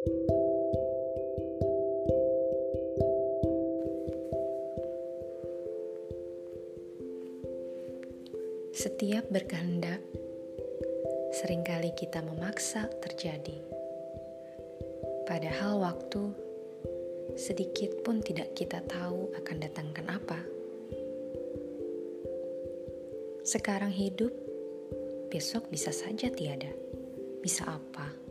Setiap berkehendak, sering kali kita memaksa terjadi. Padahal waktu sedikit pun tidak kita tahu akan datangkan apa. Sekarang hidup, besok bisa saja tiada. Bisa apa?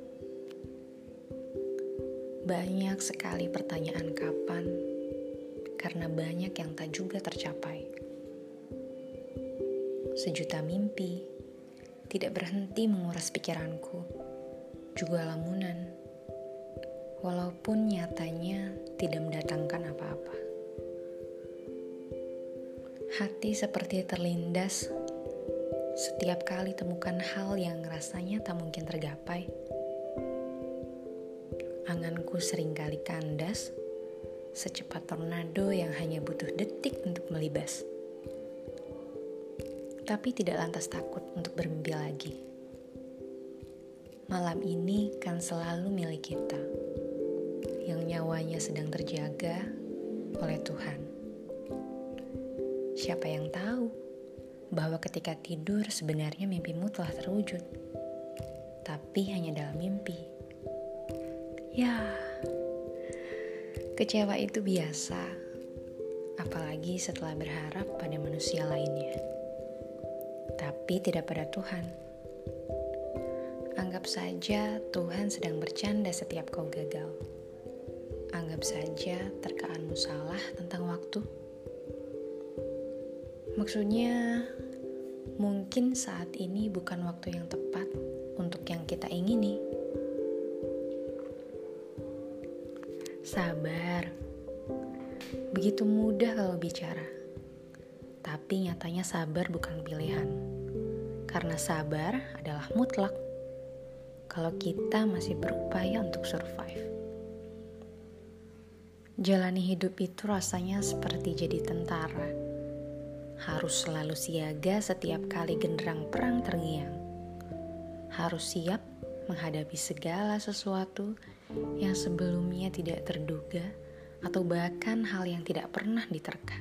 Banyak sekali pertanyaan kapan, karena banyak yang tak juga tercapai sejuta mimpi, tidak berhenti menguras pikiranku, juga lamunan, walaupun nyatanya tidak mendatangkan apa-apa. Hati seperti terlindas setiap kali temukan hal yang rasanya tak mungkin tergapai. Anganku sering kali kandas secepat tornado yang hanya butuh detik untuk melibas tapi tidak lantas takut untuk bermimpi lagi. Malam ini kan selalu milik kita, yang nyawanya sedang terjaga oleh Tuhan. Siapa yang tahu bahwa ketika tidur sebenarnya mimpimu telah terwujud, tapi hanya dalam mimpi. Ya, kecewa itu biasa, apalagi setelah berharap pada manusia lainnya tapi tidak pada Tuhan. Anggap saja Tuhan sedang bercanda setiap kau gagal. Anggap saja terkaanmu salah tentang waktu. Maksudnya, mungkin saat ini bukan waktu yang tepat untuk yang kita ingini. Sabar, begitu mudah kalau bicara tapi nyatanya sabar bukan pilihan. Karena sabar adalah mutlak kalau kita masih berupaya untuk survive. Jalani hidup itu rasanya seperti jadi tentara. Harus selalu siaga setiap kali genderang perang terngiang. Harus siap menghadapi segala sesuatu yang sebelumnya tidak terduga atau bahkan hal yang tidak pernah diterka.